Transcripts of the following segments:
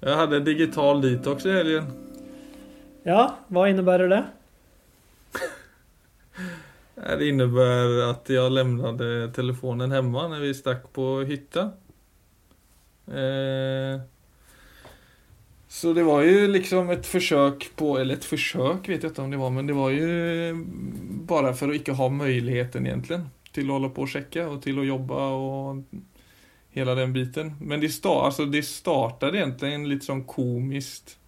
Jag hadde en digital detox i helgen. Ja, hva innebærer det? Det innebærer at jeg lämnade telefonen hjemme når vi stakk på hytta. Eh, så det var jo liksom et forsøk på, eller et forsøk vet jeg ikke om det var, men det var jo bare for å ikke ha muligheten, egentlig, til å holde på å sjekke og til å jobbe och hela den biten. Men det, sta, alltså det startade egentligen lite som komiskt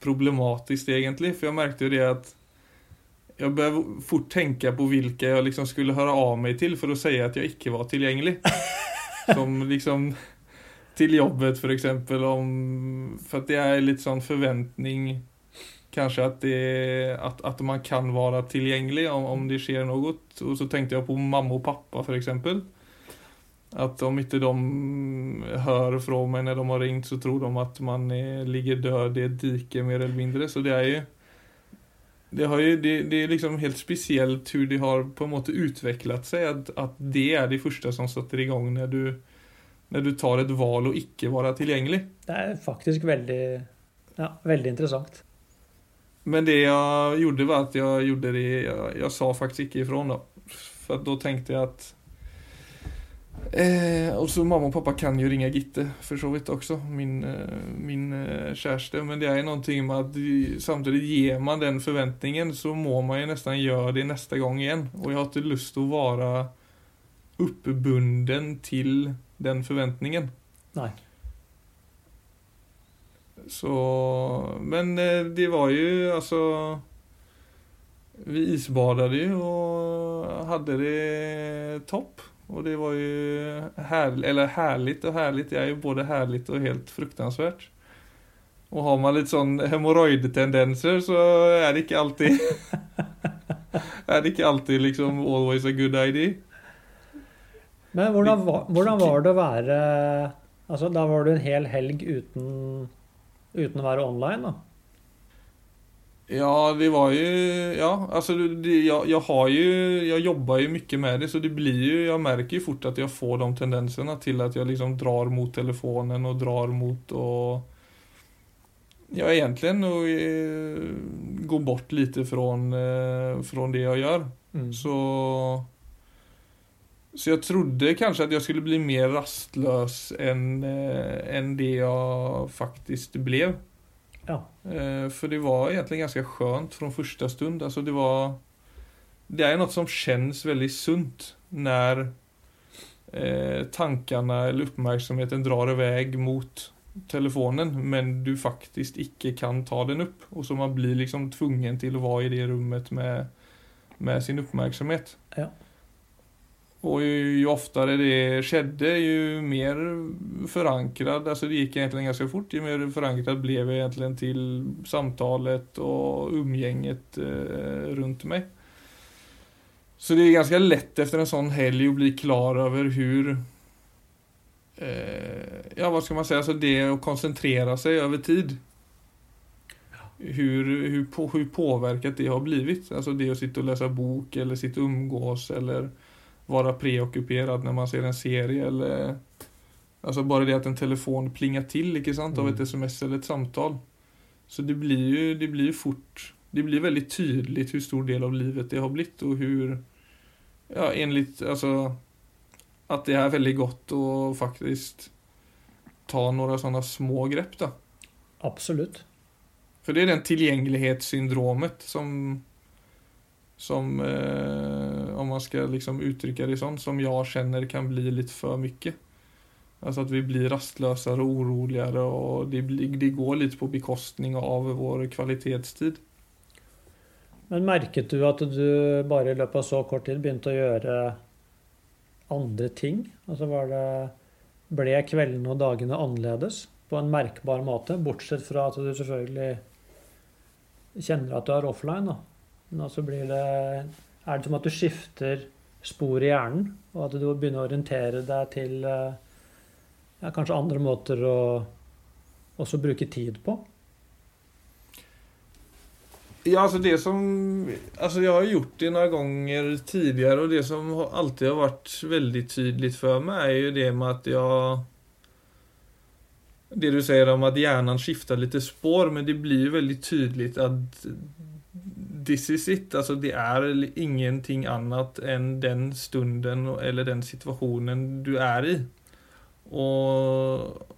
problematiskt egentligen, för jag märkte ju det att jag började fort tänka på vilka jag liksom skulle höra av mig till för att säga att jag icke var tillgänglig. Som liksom till jobbet för exempel om, för att det är lite sån förväntning kanske att, det, att, att man kan vara tillgänglig om, om det sker något. Och så tänkte jag på mamma och pappa för exempel. Att om ikke de hører fra meg når de har ringt så tror de at man ligger død i et dike mer eller mindre. Så det er jo det, har ju, det, det er liksom helt spesielt hvordan det har på en måte utviklet seg. At, at, det er det første som setter i gang når du, når du tar et val och ikke være tilgjengelig. Det er faktisk veldig, ja, veldig interessant. Men det jeg gjorde var at jeg gjorde det, jeg, jeg sa faktisk ikke ifrån da, for da tenkte jeg jag att Eh, och så mamma og pappa kan jo ringe Gitte for så vidt også, min, eh, min kjæreste. Men det er noe med at samtidig gir man den forventningen, så må man jo nesten gjøre det neste gang igjen. Og jeg har ikke lyst til å være oppbunden til den forventningen. Nei. Så, men eh, det var jo altså Vi isbadade jo og hadde det topp. Och det var ju härligt, eller härligt och härligt, det är ju både härligt och helt fruktansvärt. Och har man lite sån hemorrojdtendenser så är det inte alltid är det ikke alltid liksom always a good idea. Men hvordan var, hvordan var det å være Altså, da var du en hel helg uten, uten å være online, da? Ja, det var ju, ja, alltså det, jag, jag har ju, jag jobbar ju mycket med det så det blir ju, jag märker ju fort att jag får de tendenserna till att jag liksom drar mot telefonen och drar mot och Ja, egentligen och eh, går bort lite från, eh, från det jag gör. Mm. Så Så jag trodde kanske att jag skulle bli mer rastlös än, eh, än det jag faktiskt blev. Ja. For det var egentlig ganske skjønt fra første stund. Altså det var... Det är noe som kjennes veldig sunt når eh, tankene eller oppmerksomheten drar iväg mot telefonen men du faktisk ikke kan ta den opp. Og så man blir liksom tvungen til å være i det rummet med, med sin oppmerksomhet. Ja. Och ju, ju oftare det skedde, ju mer förankrad, alltså det gick egentligen ganska fort, ju mer förankrad blev jag egentligen till samtalet och umgänget eh, runt mig. Så det är ganska lätt efter en sån helg att bli klar över hur eh, Ja, vad ska man säga, alltså det att koncentrera sig över tid. Hur, hur, det har blivit. Alltså det att sitta och läsa bok eller sitta och umgås eller vara preockuperad när man ser en serie eller Alltså bara det att en telefon plingar till, icke sant, av Mm. ett sms eller ett samtal. Så det blir ju, det blir fort, det blir väldigt tydligt hur stor del av livet det har blivit och hur, ja enligt, alltså att det är väldigt gott att faktiskt ta några sådana små grepp då. Absolut. För det är den tillgänglighetssyndromet som som eh, om man ska liksom uttrycka det sånn, som jeg kjenner kan bli litt for mye. Altså at vi blir rastløsere og uroligere, og det, det går litt på bekostning av vår kvalitetstid. Men merket du at du bare i løpet av så kort tid begynte å gjøre andre ting? Altså det Ble kveldene og dagene annerledes på en merkbar måte? Bortsett fra at du selvfølgelig kjenner at du er offline, da. Men også blir det Er det som at du skifter spor i hjernen, og at du begynner å orientere deg til eh, ja, kanskje andre måter å også bruke tid på? Ja, altså det som... altså Jeg har gjort det noen ganger tidligere, og det som alltid har vært veldig tydelig for meg, er jo det med at jeg det du sier om at hjernen skifter litt spår, men det blir jo veldig tydelig att this is it. Altså, det er ingenting annet enn den stunden eller den situationen du er i. Og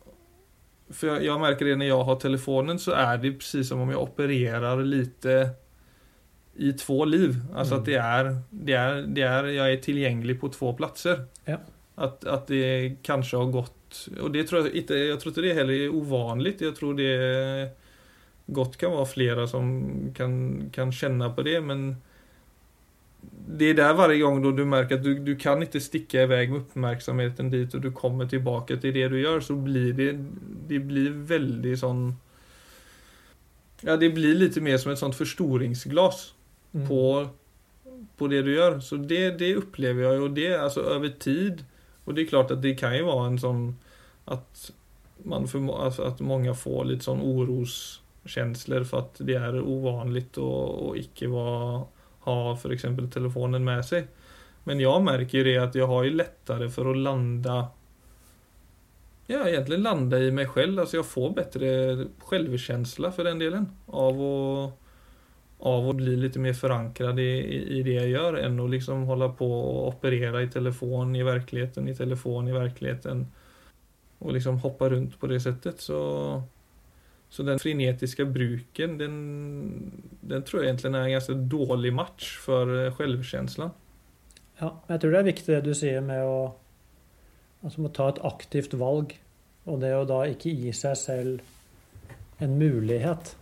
For jeg, jeg merker det når jeg har telefonen så er det precis som om jeg opererer litt i två liv. Altså Mm. att det er, det er, det er Jeg er tilgjengelig på två plasser. Ja. At, at, det kanskje har gått, Og det tror jeg ikke Jeg tror ikke det heller är jeg Jag tror det gott kan være flere som kan, kan kjenne på det men det er der varje gang du merker at du, du kan ikke stikke i vei med oppmerksomheten dit og du kommer tilbake til det du gjør, så blir det, det blir veldig sånn Ja det blir litt mer som et sånt forstoringsglass Mm. på, på det du gjør. Så det, det opplever jeg, och det altså over tid. Og det er klart at det kan jo være en sånn at, man for, att många får sånn sån oroskänslor for at det er uvanlig å, ikke vara, ha f.eks. telefonen med seg. Men jeg merker det at jeg har lettere for å lande Ja, egentlig lande i meg selv. Altså, jeg får bedre selvfølelse for den delen. Av å, av å bli litt mer forankret i, i, det jeg gjør, enn å liksom holde på å operere i telefon i verkligheten, i telefon i verkligheten. og liksom hoppe rundt på det settet. så så den frinetiske bruken den, den tror jeg egentlig er en ganske dårlig match for selvfølelsen. självkänslan. Ja, jeg tror det er viktig det du sier med å, altså med å ta et aktivt valg. Og det å da ikke gi seg selv en mulighet.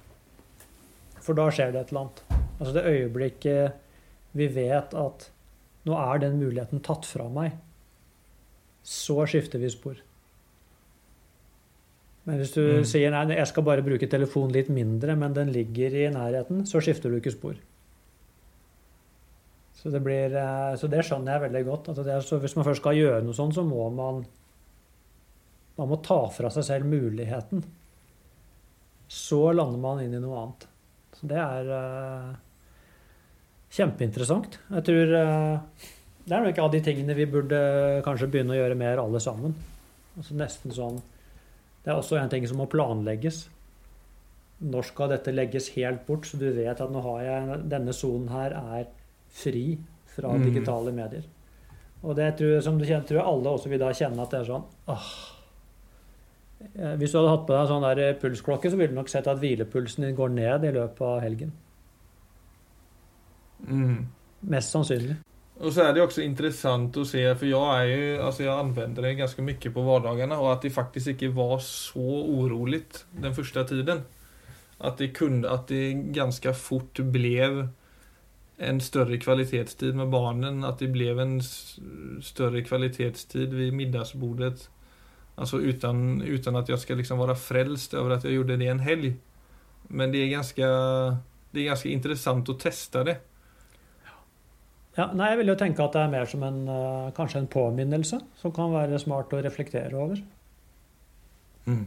For da skjer det et eller annet. Altså det øyeblikket vi vet at nå er den muligheten tatt fra meg, så skifter vi spor. Men hvis du Mm. sier nei, jeg skal bare bruke telefonen litt mindre, men den ligger i nærheten, så skifter du ikke spor. Så det, blir, eh, så det skjønner jeg veldig godt. Altså det så hvis man først skal gjøre noe sånt, så må man man må ta fra seg selv muligheten. Så lander man inn i noe annet. Så det er uh, kjempeinteressant. Jeg tror uh, det er nok av de tingene vi burde kanskje begynne å gjøre mer alle sammen. Altså nesten sånn Det er også en ting som må planlegges. Når skal dette legges helt bort, så du vet at nå har jeg denne sonen her er fri fra Mm. digitale medier. Og det tror jeg, som du kjenner, tror jeg alle også vil da kjenne at det er sånn åh. Eh, Hvis du hadde hatt på deg sånn der pulsklokke, så ville du nok sett at hvilepulsen din går ned i løpet av helgen. Mm. Mest sannsynlig. Och så är det också intressant att se, för jag är ju, alltså jag använder det ganska mycket på vardagarna och att det faktiskt inte var så oroligt den första tiden. Att det kunde, att det ganska fort blev en större kvalitetstid med barnen, att det blev en større kvalitetstid vid middagsbordet. Alltså utan, utan att jag ska liksom vara frälst över att jag gjorde det en helg. Men det är ganska, det är ganska intressant att det. Ja, nei, jeg vil jo tenke at det er mer som en, eh, kanskje en påminnelse, som kan være smart å reflektere over. Mm.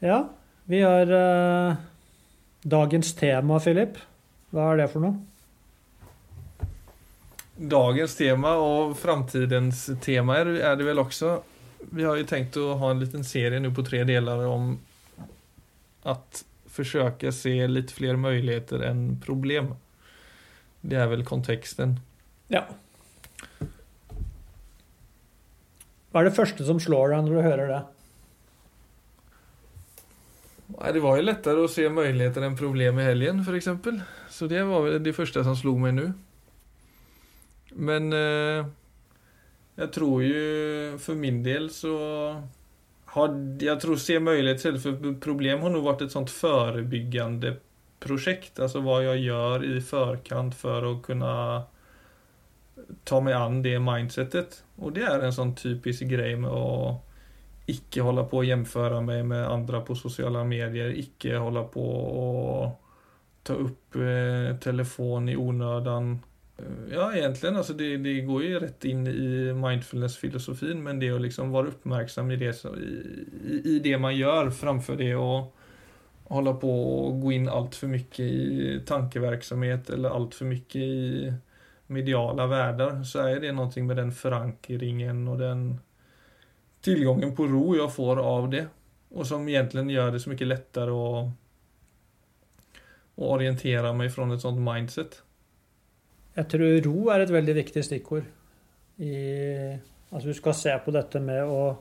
Ja, vi har eh, dagens tema, Philip. Hva er det for noe? Dagens tema og framtidens tema är, är det vel også. Vi har jo tenkt å ha en liten serie nå på tre deler om at forsøke å se litt flere muligheter enn problem. Det er vel konteksten. Ja. Hva er det første som slår deg når du hører det? Nei, Det var jo lettere å se muligheter enn problem i helgen f.eks. exempel. Så det var vel det første som slo meg nå. Men eh, jeg tror jo For min del så har Jeg tror se muligheter för problem har nå vært et sånt förebyggande projekt. Alltså vad jag gör i förkant för att kunna ta meg an det mindsetet. Og det er en sånn typisk greie med å ikke hålla på å jämföra meg med andre på sosiale medier, ikke hålla på å ta opp eh, telefon i onödan. Eh, Ja, egentlig. Altså det, det går jo rett inn i mindfulness-filosofien, men det å liksom være oppmerksom i det, i, i, det man gjør, framfor det och hålla på och gå in allt för mycket i tankeverksamhet eller allt för mycket i mediala världar så är det någonting med den förankringen och den tillgången på ro jag får av det. Och som egentligen gör det så mycket lättare att, att orientera meg fra et sånt mindset. Jeg tror ro er et veldig viktig stikkord. I, alltså du skal se på dette med å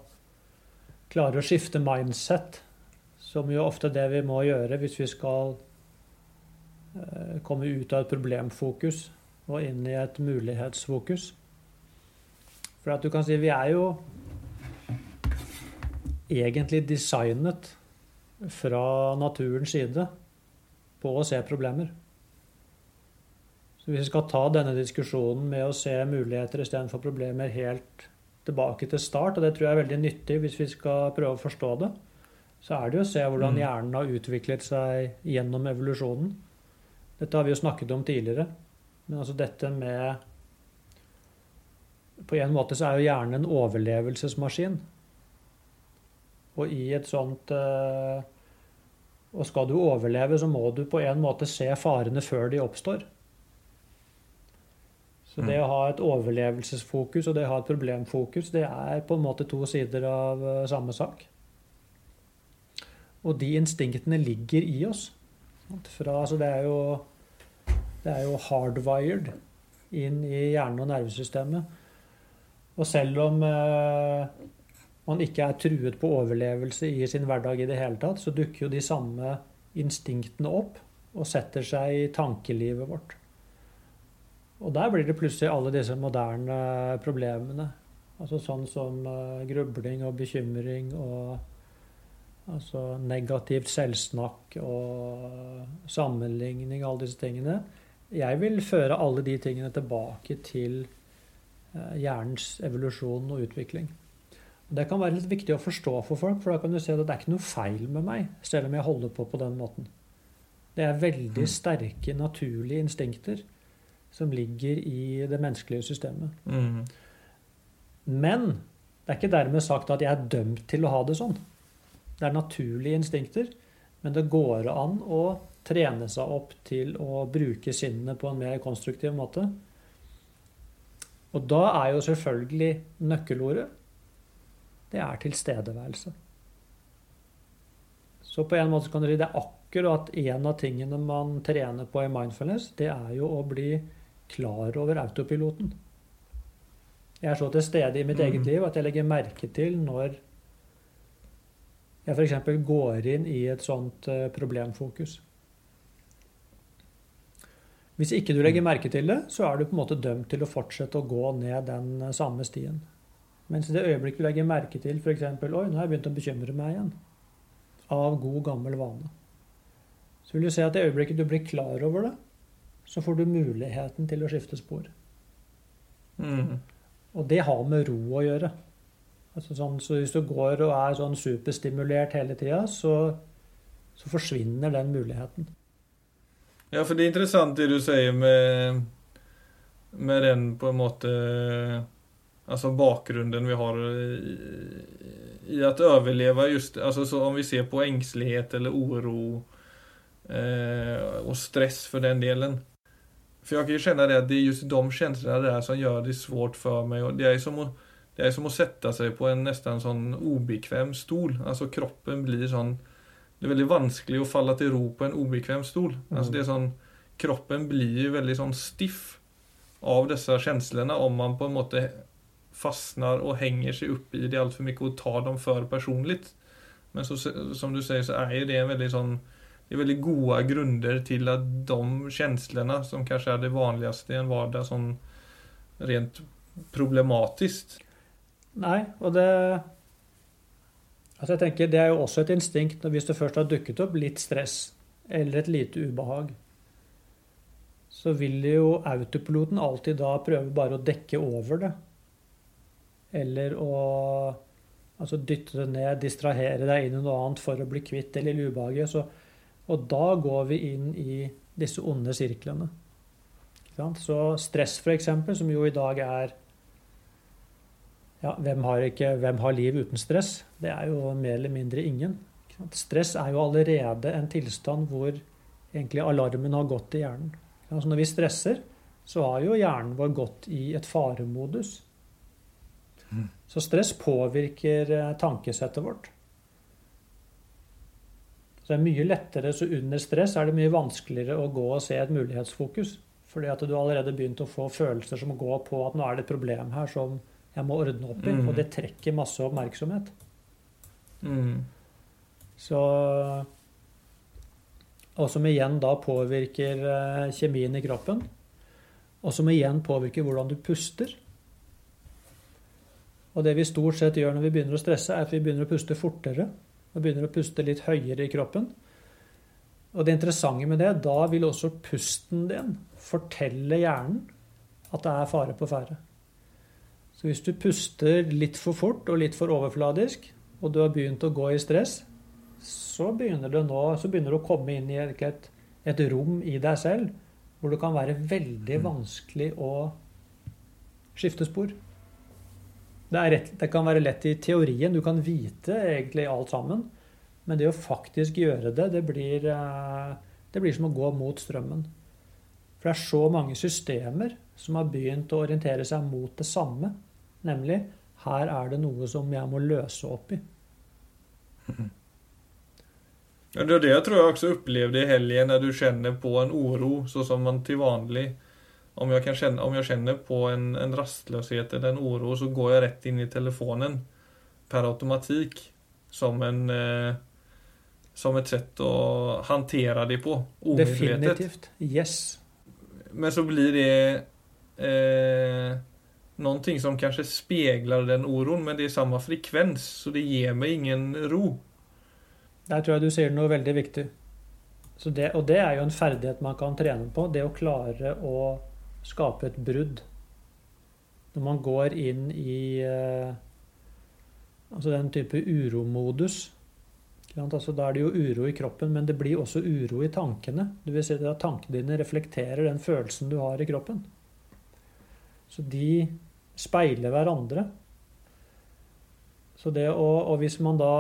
klare å skifte mindset, som jo ofte det vi må gjøre hvis vi skal eh, komme ut av et problemfokus og inn i et mulighetsfokus. For at du kan si vi er jo egentlig designet fra naturens side på å se problemer. Så hvis vi skal ta denne diskusjonen med å se muligheter istedenfor problemer helt tilbake til start, og det tror jeg er veldig nyttig hvis vi skal prøve å forstå det, så er det jo å se hvordan mm. hjernen har utviklet seg gjennom evolusjonen. Dette har vi jo snakket om tidligere. Men altså dette med På en måte så er jo hjernen en overlevelsesmaskin. Og i et sånt eh, Og skal du overleve, så må du på en måte se farene før de oppstår. Så det å ha et overlevelsesfokus og det å ha et problemfokus, det er på en måte to sider av eh, samme sak. Og de instinktene ligger i oss. Fra, altså det, er jo, det er jo hardwired inn i hjernen og nervesystemet. Og selv om eh, man ikke er truet på overlevelse i sin hverdag i det hele tatt, så dukker jo de samme instinktene opp og setter seg i tankelivet vårt. Og der blir det plutselig alle disse moderne problemene. Altså sånn som eh, grubling og bekymring og altså negativt selvsnakk og sammenligning, alle disse tingene. Jeg vil føre alle de tingene tilbake til uh, hjernens evolusjon og utvikling. Det kan være litt viktig å forstå for folk, for da kan du se at det er ikke noe feil med meg, selv om jeg holder på på den måten. Det er veldig mm. sterke, naturlige instinkter som ligger i det menneskelige systemet. Mm. Men det er ikke dermed sagt at jeg er dømt til å ha det sånn. Det er naturlige instinkter, men det går an å trene seg opp til å bruke sinnene på en mer konstruktiv måte. Og da er jo selvfølgelig nøkkelordet det er tilstedeværelse. Så på en måte kan du si det er akkurat en av tingene man trener på i mindfulness, det er jo å bli klar over autopiloten. Jeg er så til stede i mitt mm. eget liv at jeg legger merke til når jeg f.eks. går inn i et sånt eh, problemfokus. Hvis ikke du legger mm. merke til det, så er du på en måte dømt til å fortsette å gå ned den eh, samme stien. Mens i det øyeblikket du legger merke til f.eks.: Oi, nå har jeg begynt å bekymre meg igjen. Av god, gammel vane. Så vil du se at i øyeblikket du blir klar over det, så får du muligheten til å skifte spor. Mm. Og det har med ro å gjøre. Altså sånn, så hvis du går og er sånn superstimulert hele tida, så, så, forsvinner den muligheten. Ja, for det er interessant det du sier med, med den på en måte Altså bakgrunnen vi har i, i at overleve just altså Om vi ser på engstelighet eller uro eh, og stress for den delen For jeg kan jo kjenne det at det er just de følelsene der som gjør det svårt for meg. og det, er som att, det är som att sätta sig på en nästan sånn obekväm stol. Alltså kroppen blir sånn Det er veldig vanskelig å falle til ro på en obekväm stol. Mm. Alltså det er sånn Kroppen blir veldig väldigt sånn stiff av disse känslorna om man på en måte fastnar og henger seg opp i det allt för mycket och tar dem for personligt. Men så, som du sier så er det en veldig sånn det er veldig gode grunner til at de känslorna som kanskje er det vanligste i en vardag sånn rent problematisk. Nei, og det Altså jeg tenker Det er jo også et instinkt hvis det først har dukket opp litt stress eller et lite ubehag, så vil jo autopiloten alltid da prøve bare å dekke over det. Eller å altså dytte det ned, distrahere deg inn i noe annet for å bli kvitt det lille ubehaget. Så og da går vi inn i disse onde sirklene. Så stress, f.eks., som jo i dag er ja, hvem har, ikke, hvem har liv uten stress? Det er jo mer eller mindre ingen. Stress er jo allerede en tilstand hvor egentlig alarmen har gått i hjernen. Altså når vi stresser, så har jo hjernen vår gått i et faremodus. Mm. Så stress påvirker eh, tankesettet vårt. Så det er mye lettere, så under stress er det mye vanskeligere å gå og se et mulighetsfokus. Fordi at du allerede begynt å få følelser som går på at nå er det et problem her som jeg må ordne opp i. Mm. Og det trekker masse oppmerksomhet. Mm. Så Og som igjen da påvirker eh, kjemien i kroppen. Og som igjen påvirker hvordan du puster. Og det vi stort sett gjør når vi begynner å stresse, er at vi begynner å puste fortere. Og begynner å puste litt høyere i kroppen. Og det interessante med det, da vil også pusten din fortelle hjernen at det er fare på ferde. Så hvis du puster litt for fort og litt for overfladisk, og du har begynt å gå i stress, så begynner nå, så begynner du å komme inn i et, et rom i deg selv hvor det kan være veldig mm. vanskelig å skifte spor. Det, rett, det, kan være lett i teorien. Du kan vite egentlig alt sammen. Men det å faktisk gjøre det, det blir, eh, det blir som å gå mot strømmen. For det er så mange systemer som har begynt å orientere seg mot det samme. Nemlig her er det noe som jeg må løse opp i. Ja, det er det jeg tror jeg også opplevde i helgen, når du kjenner på en uro, sånn som man til vanlig Om jeg, kan kjenne, om jeg kjenner på en, en rastløshet eller en uro, så går jeg rett inn i telefonen per automatikk som en eh, som et sett å håndtere det på. Definitivt. Yes. Men så blir det eh, någonting som kanske speglar den oron, men det er samme frekvens, så det gir meg ingen ro. Der tror jeg du sier noe veldig viktig. Det, og det er jo en ferdighet man kan trene på. Det å klare å skape et brudd. Når man går inn i eh, altså den type uromodus. Altså, da er det jo uro i kroppen, men det blir også uro i tankene. Du vil si at Tankene dine reflekterer den følelsen du har i kroppen. Så de speiler hverandre. Så det å, og hvis man da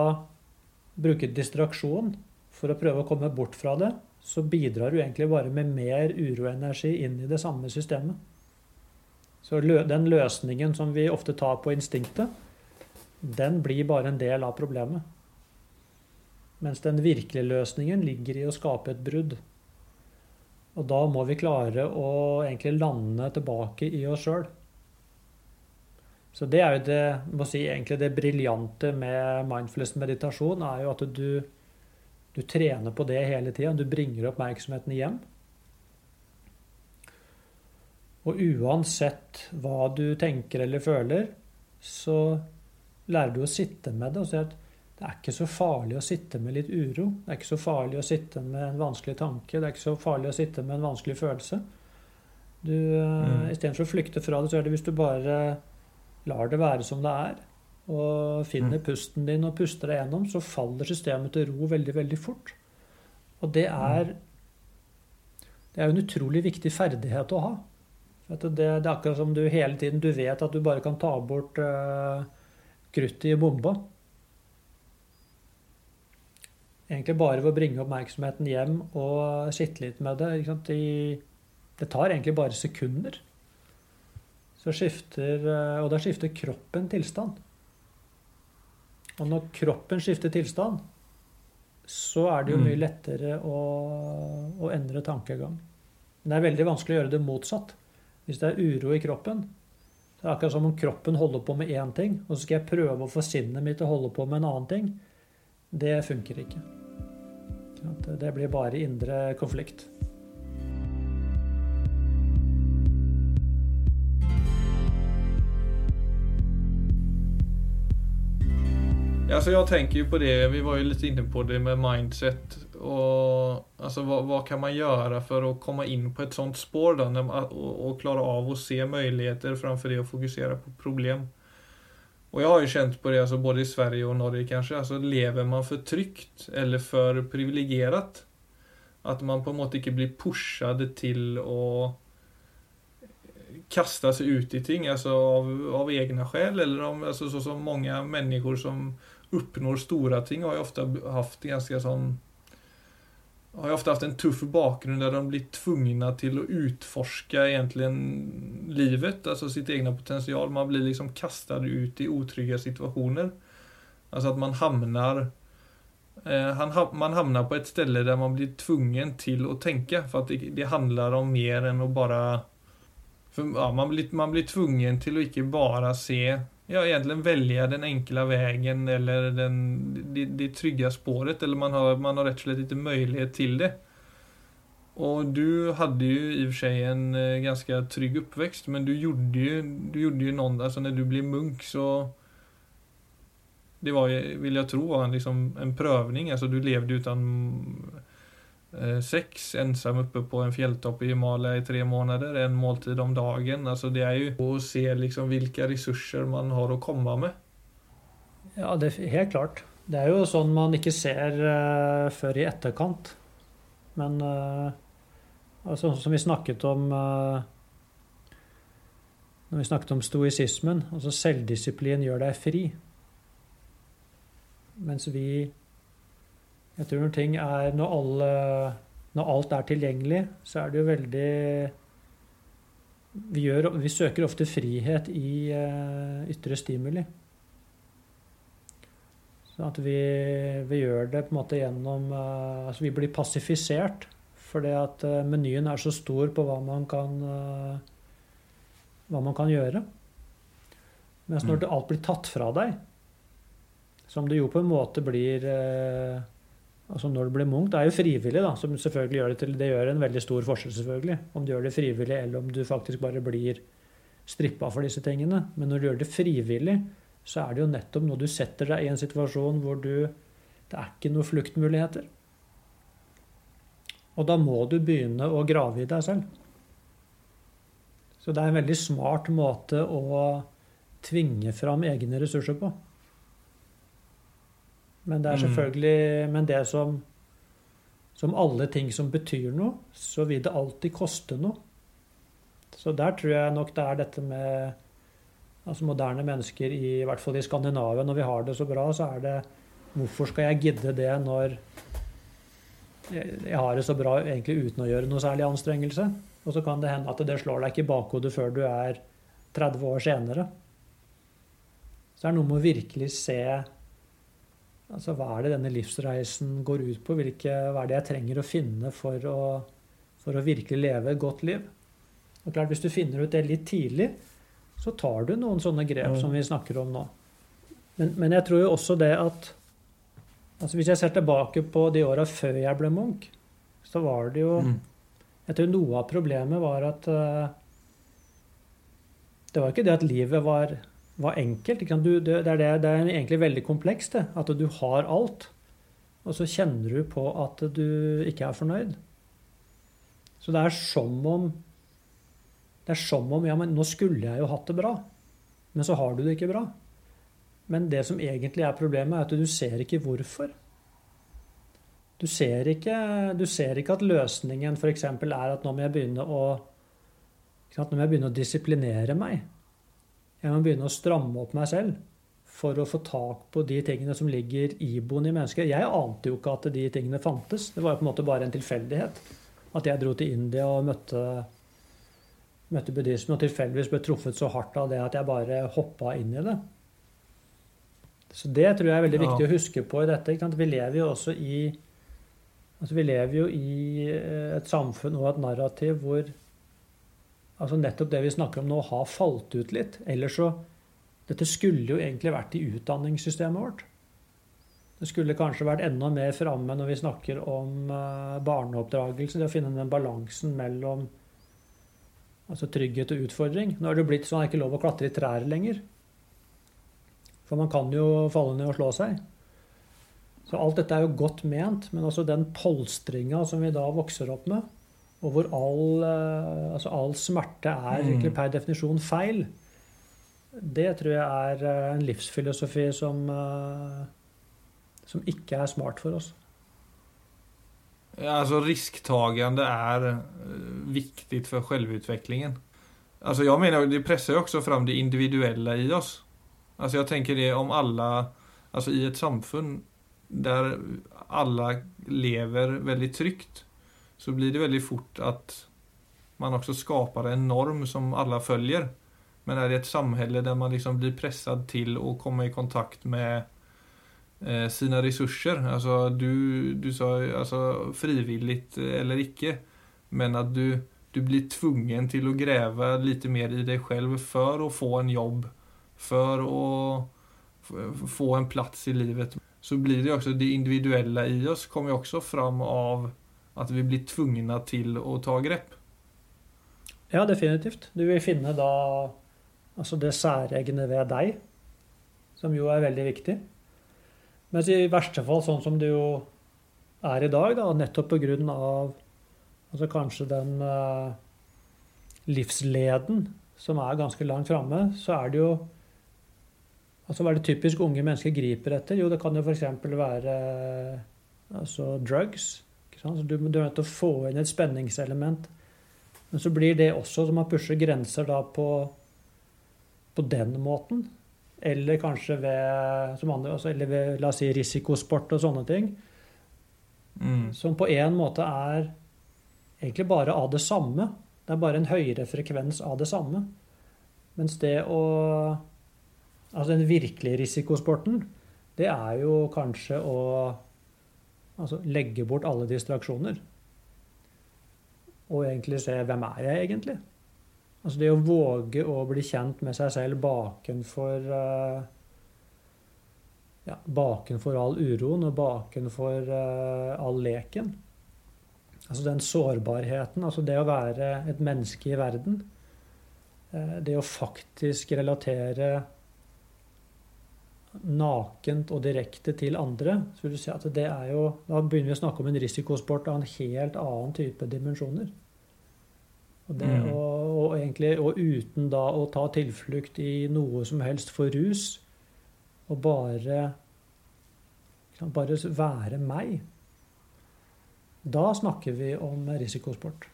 bruker distraksjon for å prøve å komme bort fra det, så bidrar du egentlig bare med mer uroenergi inn i det samme systemet. Så den løsningen som vi ofte tar på instinktet, den blir bare en del av problemet. Mens den virkelige løsningen ligger i å skape et brudd. Og da må vi klare å egentlig lande tilbake i oss sjøl. Så det er jo det, må si, egentlig det briljante med mindfulness-meditasjon, er jo at du, du trener på det hele tida. Du bringer oppmerksomheten hjem. Og uansett hva du tenker eller føler, så lærer du å sitte med det og si at det er ikke så farlig å sitte med litt uro. Det er ikke så farlig å sitte med en vanskelig tanke. Det er ikke så farlig å sitte med en vanskelig følelse. Du, eh, mm. Istedenfor å flykte fra det, så er det hvis du bare lar det være som det er, og finner mm. pusten din og puster deg gjennom, så faller systemet til ro veldig, veldig fort. Og det mm. er Det er en utrolig viktig ferdighet å ha. Det, det, er akkurat som du hele tiden du vet at du bare kan ta bort uh, kruttet i bomba. Egentlig bare ved å bringe oppmerksomheten hjem og sitte litt med det. De, det tar egentlig bare sekunder. Så skifter, eh, og da skifter kroppen tilstand. Og når kroppen skifter tilstand, så er det jo mye mm. lettere å, å endre tankegang. Men det er veldig vanskelig å gjøre det motsatt. Hvis det er uro i kroppen, så er det akkurat som om kroppen holder på med én ting, og så skal jeg prøve å få sinnet mitt til å holde på med en annen ting. Det funker ikke. Det blir bare indre konflikt. Alltså jag tänker ju på det, vi var ju lite inne på det med mindset. Och, alltså, vad, vad kan man göra för att komma in på ett sånt spår då, när, klara av att se möjligheter framför det och fokusera på problem? Och jag har ju känt på det, alltså både i Sverige och Norge kanske, alltså lever man för tryggt eller för privilegierat? At man på en måte ikke blir pushad til å kaste seg ut i ting altså av, av egne sjel, Eller om, altså, så som mange mennesker som oppnår store ting, har jo ofte hatt ganske sånn har ju ofta haft en tuff bakgrund där de blir tvungna till att utforska egentligen livet, alltså sitt egna potential. Man blir liksom kastad ut i otrygga situationer. Alltså att man hamnar eh, man hamnar på ett ställe där man blir tvungen till att tänka för att det, handlar om mer än att bara... För, ja, man, blir, man blir tvungen till att inte bara se ja, egentligen välja den enkla vägen eller den, det, det trygga spåret. Eller man har, man har rätt och slett lite möjlighet till det. Och du hade ju i och för sig en ganske ganska trygg uppväxt, men du gjorde ju, du gjorde ju någon, alltså när du blev munk så det var, vill jag tro, var liksom en prövning. Alltså du levde utan Eh, sex ensam uppe på en fjelltopp i Himalaya i tre måneder, en måltid om dagen. Alltså det er jo å se liksom hvilke ressurser man har å komme med. Ja, det er helt klart. Det er jo sånn man ikke ser uh, før i etterkant. Men uh, altså, som vi snakket om uh, Når vi snakket om stoisismen, altså selvdisiplin gjør deg fri. Mens vi jeg tror når ting er når, alle, når, alt er tilgjengelig, så er det jo veldig Vi, gjør, vi søker ofte frihet i uh, ytre stimuli. Så at vi, vi, gjør det på en måte gjennom uh, Altså vi blir passifisert fordi at uh, menyen er så stor på hva man kan hva man kan gjøre. Mens når mm. alt blir tatt fra deg, som det jo på en måte blir Altså når du blir munk, det er jo frivillig, da, som selvfølgelig gjør det til Det gjør en veldig stor forskjell, selvfølgelig. Om du gjør det frivillig, eller om du faktisk bare blir strippa for disse tingene. Men når du gjør det frivillig, så er det jo nettopp når du setter deg i en situasjon hvor du Det er ikke noen fluktmuligheter. Og da må du begynne å grave i deg selv. Så det er en veldig smart måte å tvinge fram egne ressurser på. Men det er mm. selvfølgelig Men det som Som alle ting som betyr noe, så vil det alltid koste noe. Så der tror jeg nok det er dette med altså moderne mennesker, i, i hvert fall i Skandinavia, når vi har det så bra, så er det Hvorfor skal jeg gidde det når jeg har det så bra egentlig uten å gjøre noe særlig anstrengelse? Og så kan det hende at det slår deg ikke i bakhodet før du er 30 år senere. Så det er noe med å virkelig se Altså, hva er det denne livsreisen går ut på? Hvilke, hva er det jeg trenger å finne for å, for å virkelig leve et godt liv? Og klart, Hvis du finner ut det litt tidlig, så tar du noen sånne grep mm. som vi snakker om nå. Men, men, jeg tror jo også det at altså Hvis jeg ser tilbake på de åra før jeg ble munk, så var det jo mm. Jeg tror noe av problemet var at uh, Det var ikke det at livet var var enkelt. Du, det, er det, det, er egentlig veldig komplekst, det. At du har alt. Og så kjenner du på at du ikke er fornøyd. Så det er som om Det er som om Ja, men nå skulle jeg jo hatt det bra. Men så har du det ikke bra. Men det som egentlig er problemet, er at du ser ikke hvorfor. Du ser ikke, du ser ikke at løsningen f.eks. er at nå må jeg begynne å nå må jeg begynne å disiplinere meg. Jeg må begynne å stramme opp meg selv for å få tak på de tingene som ligger iboende i mennesket. Jeg ante jo ikke at de tingene fantes. Det var jo på en måte bare en tilfeldighet. At jeg dro til India og møtte, møtte buddhismen og tilfeldigvis ble truffet så hardt av det at jeg bare hoppa inn i det. Så det tror jeg er veldig viktig å huske på i dette. Vi lever jo også i altså Vi lever jo i et samfunn og et narrativ hvor altså nettopp det vi snakker om nå, har falt ut litt. Ellers så Dette skulle jo egentlig vært i utdanningssystemet vårt. Det skulle kanskje vært enda mer framme når vi snakker om uh, barneoppdragelse. Det å finne den balansen mellom altså trygghet og utfordring. Nå er det blitt sånn at det ikke er lov å klatre i trær lenger. For man kan jo falle ned og slå seg. Så alt dette er jo godt ment, men også den polstringa som vi da vokser opp med, og hvor all, eh, altså all smerte er mm. per definisjon feil, det tror jeg er eh, en livsfilosofi som, eh, som ikke er smart for oss. Ja, altså risktagende er viktig for selvutviklingen. Alltså jag menar, det pressar ju också fram det individuella i oss. Alltså jag tänker det om alla, alltså i ett samfund där alla lever väldigt tryggt så blir det veldig fort at man også skapar en norm som alle følger. Men er det et samhälle der man liksom blir pressad til å komme i kontakt med eh, sine resurser, alltså du, du sa altså frivillig eller ikke, men at du, du blir tvungen til å grave litt mer i deg selv for å få en jobb, for å få en plass i livet, så blir det også det individuelle i oss kommer også fram av at vi blir tvungna til å ta grep. Ja, definitivt. Du vil finne da altså det særegne ved deg, som jo er veldig viktig. Mens i verste fall, sånn som det jo er i dag, da, nettopp på grunn av altså kanskje den eh, livsleden som er ganske langt framme, så er det jo Altså hva er det typisk unge mennesker griper etter? Jo, det kan jo f.eks. være altså drugs. Så du, du er nødt til å få inn et spenningselement. Men så blir det også som man pusher grenser da på, på den måten. Eller kanskje ved, som andre, altså, eller ved la oss si, risikosport og sånne ting. Mm. Som på en måte er egentlig bare av det samme. Det er bare en høyere frekvens av det samme. Mens det å Altså den virkelige risikosporten, det er jo kanskje å altså, legge bort alle distraksjoner. Og egentlig se hvem er jeg egentlig? Altså det å våge å bli kjent med seg selv bakenfor uh, ja, bakenfor all uroen og bakenfor uh, all leken. Altså den sårbarheten, altså det å være et menneske i verden. Uh, det å faktisk relatere nakent og direkte til andre, så vil du si at det er jo Da begynner vi å snakke om en risikosport av en helt annen type dimensjoner. Og, det, Mm. og, og, egentlig, og uten da å ta tilflukt i noe som helst for rus, og bare bare være meg. Da snakker vi om risikosport.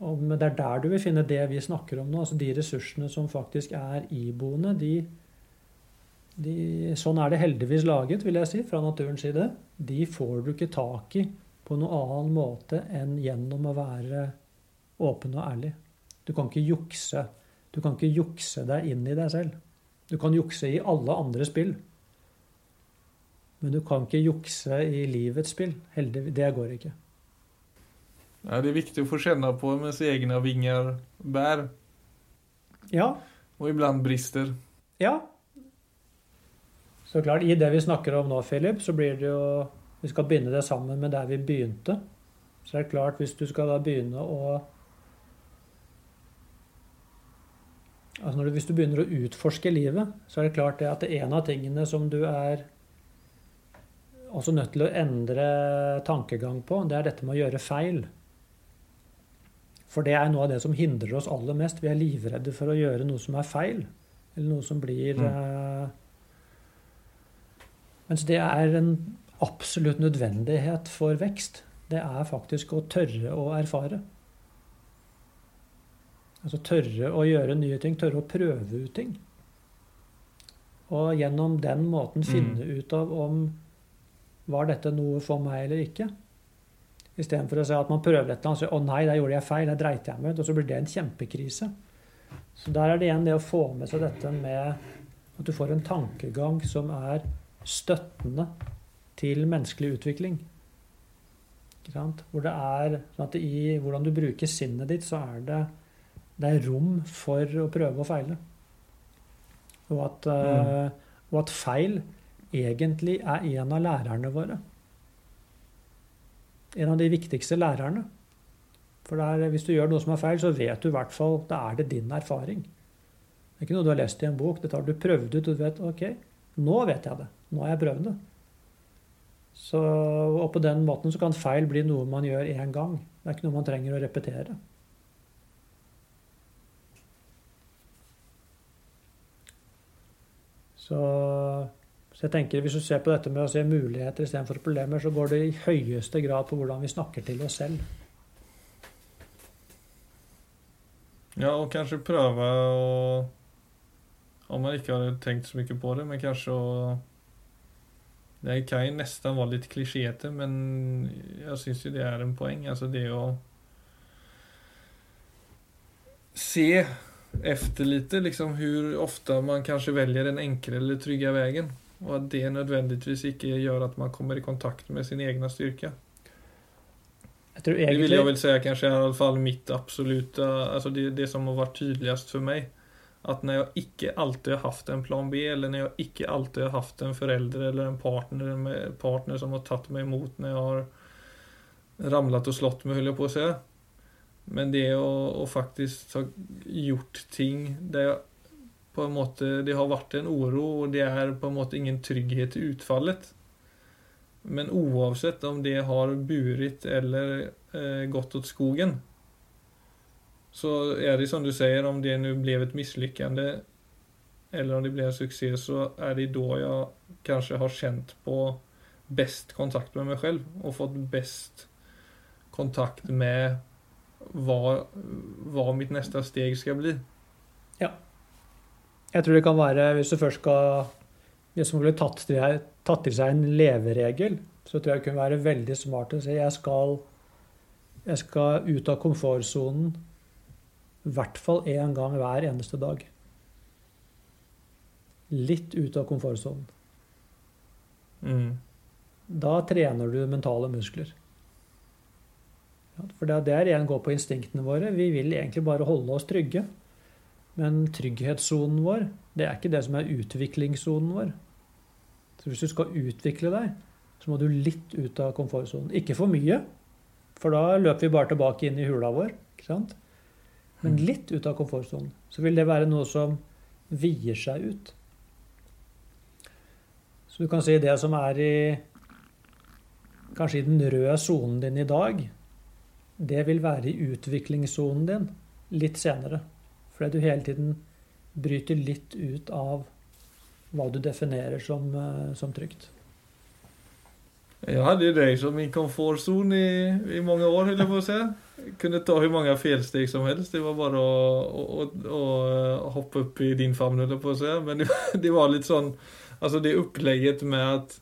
Om det er der du vil finne det vi snakker om nå, altså de ressursene som faktisk er iboende, de, de, sånn er det heldigvis laget, vil jeg si, fra naturens side. De får du ikke tak i på noen annen måte enn gjennom å være åpen og ærlig. Du kan ikke jukse. Du kan ikke jukse deg inn i deg selv. Du kan jukse i alle andre spill. Men du kan ikke jukse i livets spill. Heldigvis. Det går ikke. Ja, det er viktig å få kjenne på mens egne vinger bærer. Ja, og iblant brister. Ja. Så klart, i det vi snakker om nå, Philip, så blir det jo Vi skal binde det sammen med der vi begynte. Så det er klart, hvis du skal da begynne å Altså når du, Hvis du begynner å utforske livet, så er det klart det at det en av tingene som du er også nødt til å endre tankegang på, det er dette med å gjøre feil. For det er noe av det som hindrer oss aller mest. Vi er livredde for å gjøre noe som er feil. Eller noe som blir Mm. Mens det er en absolutt nødvendighet for vekst. Det er faktisk å tørre å erfare. Altså tørre å gjøre nye ting, tørre å prøve ut ting. Og gjennom den måten finne ut av om var dette noe for meg eller ikke. Istedenfor å si at man prøver et eller annet 'Å nei, der gjorde jeg feil, der dreit jeg meg ut', og så blir det en kjempekrise. Så der er det igjen det å få med seg dette med at du får en tankegang som er støttende til menneskelig utvikling. Hvor det er sånn at i hvordan du bruker sinnet ditt, så er det, det er rom for å prøve og feile. Og at, eh, og at feil egentlig er en av lærerne våre. En av de viktigste lærerne. For er, hvis du gjør noe som er feil, så vet du i hvert fall Da er det din erfaring. Det er ikke noe du har lest i en bok. Dette har du prøvd ut, og du vet OK, nå vet jeg det. Nå har jeg prøvd det. Så, og på den måten så kan feil bli noe man gjør én gang. Det er ikke noe man trenger å repetere. Så, så jeg tenker hvis du ser på dette med å se muligheter istedenfor problemer, så går det i høyeste grad på hvordan vi snakker til oss selv. Ja, og kanskje prøve å Om man ikke har tenkt så mye på det, men kanskje å Det kan jo nesten være litt klisjéete, men jeg syns jo det er en poeng. Altså det å se efter lite liksom hur ofta man kanskje väljer den enkle eller trygge vägen. Og at det nødvendigvis ikke gjør at man kommer i kontakt med sin egen styrke. Egentlig... Det vil jeg vel si kanskje er i alle fall mitt absoluta altså det, det som har vært tydeligst for meg. At når jeg ikke alltid har hatt en plan B, eller når jeg ikke alltid har hatt en forelder eller en partner, en partner som har tatt meg imot når jeg har ramlet og slått meg, holder jeg på å si men det å, å faktisk ha gjort ting der på en måte Det har vært en uro, og det er på en måte ingen trygghet i utfallet. Men uansett om det har burit eller eh, gått åt skogen, så er det som du sier, om det nå ble et mislykkende eller om det ble en suksess, så er det da jeg kanskje har kjent på best kontakt med meg selv og fått best kontakt med hva, hva mitt neste steg skal bli. Ja. Jeg tror det kan være, hvis du først skal Hvis man ville tatt, tatt til seg en leveregel, så tror jeg det kunne være veldig smart å si jeg skal, jeg skal ut av komfortsonen i hvert fall én gang hver eneste dag. Litt ut av komfortsonen. Mm. Da trener du mentale muskler. For det er der igjen går på instinktene våre. Vi vil egentlig bare holde oss trygge. Men trygghetssonen vår, det er ikke det som er utviklingssonen vår. Så hvis du skal utvikle deg, så må du litt ut av komfortsonen. Ikke for mye, for da løper vi bare tilbake inn i hula vår. ikke sant? Men litt ut av komfortsonen. Så vil det være noe som vier seg ut. Så du kan si det som er i Kanskje i den røde sonen din i dag, det vil være i utviklingssonen din litt senere. Fordi du hele tiden bryter litt ut av hva du definerer som, eh, som trygt. Jeg hadde jo deg som min komfortsone i, i, mange år, holdt jeg på å si. Jeg kunne ta hvor mange felsteg som helst. Det var bare å, å, å, å hoppe opp i din favn, holdt jeg på å si. Men det, det, var litt sånn Altså, det opplegget med at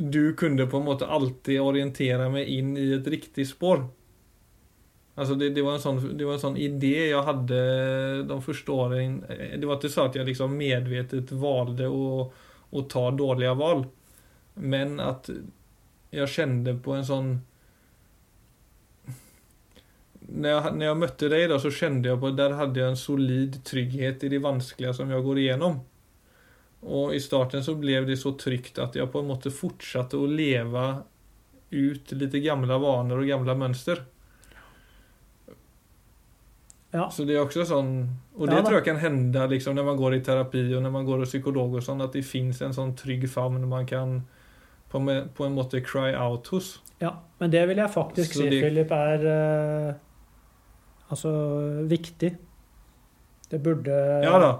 du kunne på en måte alltid orientere meg inn i et riktig spår. Altså det, det, var en sånn, det var en sånn idé jeg hadde de første årene. Det var ikke sånn at jeg liksom medvetet valgte å, å ta dårlige valg, men at jeg kjente på en sånn når jeg, når jeg møtte deg, da, så kjente jeg på at der hadde jeg en solid trygghet i det vanskelige som jeg går igjennom. Og i starten så ble det så trygt at jeg på en måte fortsatte å leve ut litt gamle vaner og gamle mønster. Ja. Så det er også sånn Og det ja, tror jeg kan hende liksom, når man går i terapi og når man går hos psykolog og sånn, at det fins en sånn trygg favn man kan på, på, en måte cry out hos. Ja, men det vil jeg faktisk så si. Philip, er uh, altså viktig. Det burde Ja da.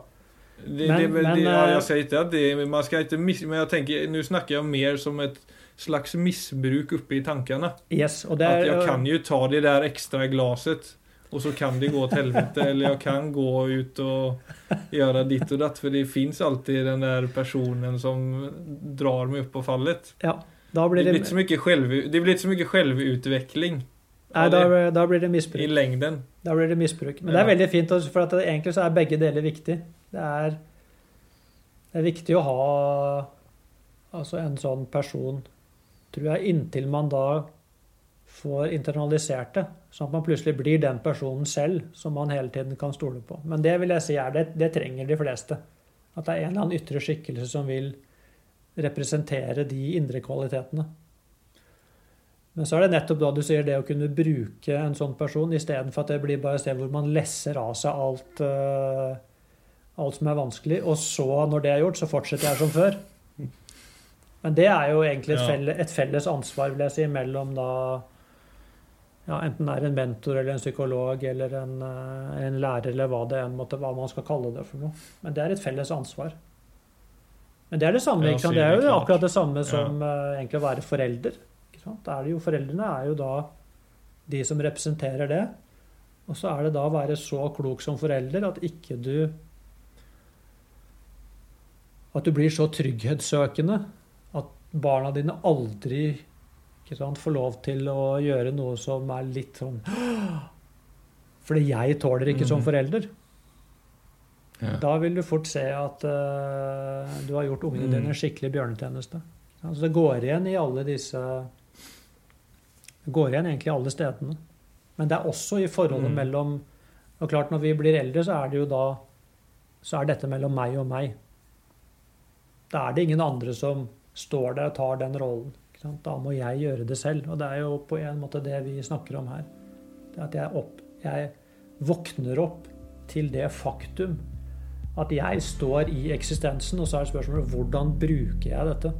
De, men, de, men, ja, jeg sier ikke at det, man skal ikke mis, Men jeg tenker, nå snakker jeg mer som et slags misbruk oppe i tankene. Yes, er, at jeg kan jo ta det der ekstra glasset, og så kan det gå til helvete. eller jeg kan gå ut og gjøre ditt og datt, for det fins alltid den der personen som drar meg opp på fallet. Ja, da blir det, det, blir ikke det blir så mye selvutvikling. Nei, da, da, blir det misbruk. I lengden. Da blir det misbruk. Men ja. det er veldig fint, for at egentlig så er begge deler viktig. Det er, det er viktig å ha altså en sånn person, tror jeg, inntil man da får internalisert det. Sånn at man plutselig blir den personen selv som man hele tiden kan stole på. Men det vil jeg si er det, det trenger de fleste. At det er en eller annen ytre skikkelse som vil representere de indre kvalitetene. Men så er det nettopp da du sier det å kunne bruke en sånn person istedenfor at det blir bare et sted hvor man lesser av seg alt uh, alt som er vanskelig, og så, når det er gjort, så fortsetter jeg som før. Men det er jo egentlig et, felles, et felles ansvar, vil jeg si, mellom da ja, Enten det er en mentor eller en psykolog eller en, eh, en lærer eller hva det enn måtte hva man skal kalle det for noe. Men det er et felles ansvar. Men det er det samme, ikke sant? det er jo akkurat det samme som ja. uh, egentlig å være forelder. Ikke sant? Er det jo, foreldrene er jo da de som representerer det. Og så er det da å være så klok som forelder at ikke du at du blir så trygghetssøkende at barna dine aldri ikke sant, får lov til å gjøre noe som er litt sånn Fordi jeg tåler ikke som Mhm. forelder. Ja. Da vil du fort se at uh, du har gjort ungene Mm. dine skikkelig bjørnetjeneste. Altså det går igjen i alle disse Det går igjen egentlig alle stedene. Men det er også i forholdet Mm. mellom Og klart, når vi blir eldre, så er det jo da Så er dette mellom meg og meg. Da er det ingen andre som står der og tar den rollen. Da må jeg gjøre det selv. Og det er jo på en måte det vi snakker om her. Det at jeg, opp, jeg våkner opp til det faktum at jeg står i eksistensen, og så er spørsmålet hvordan bruker jeg dette?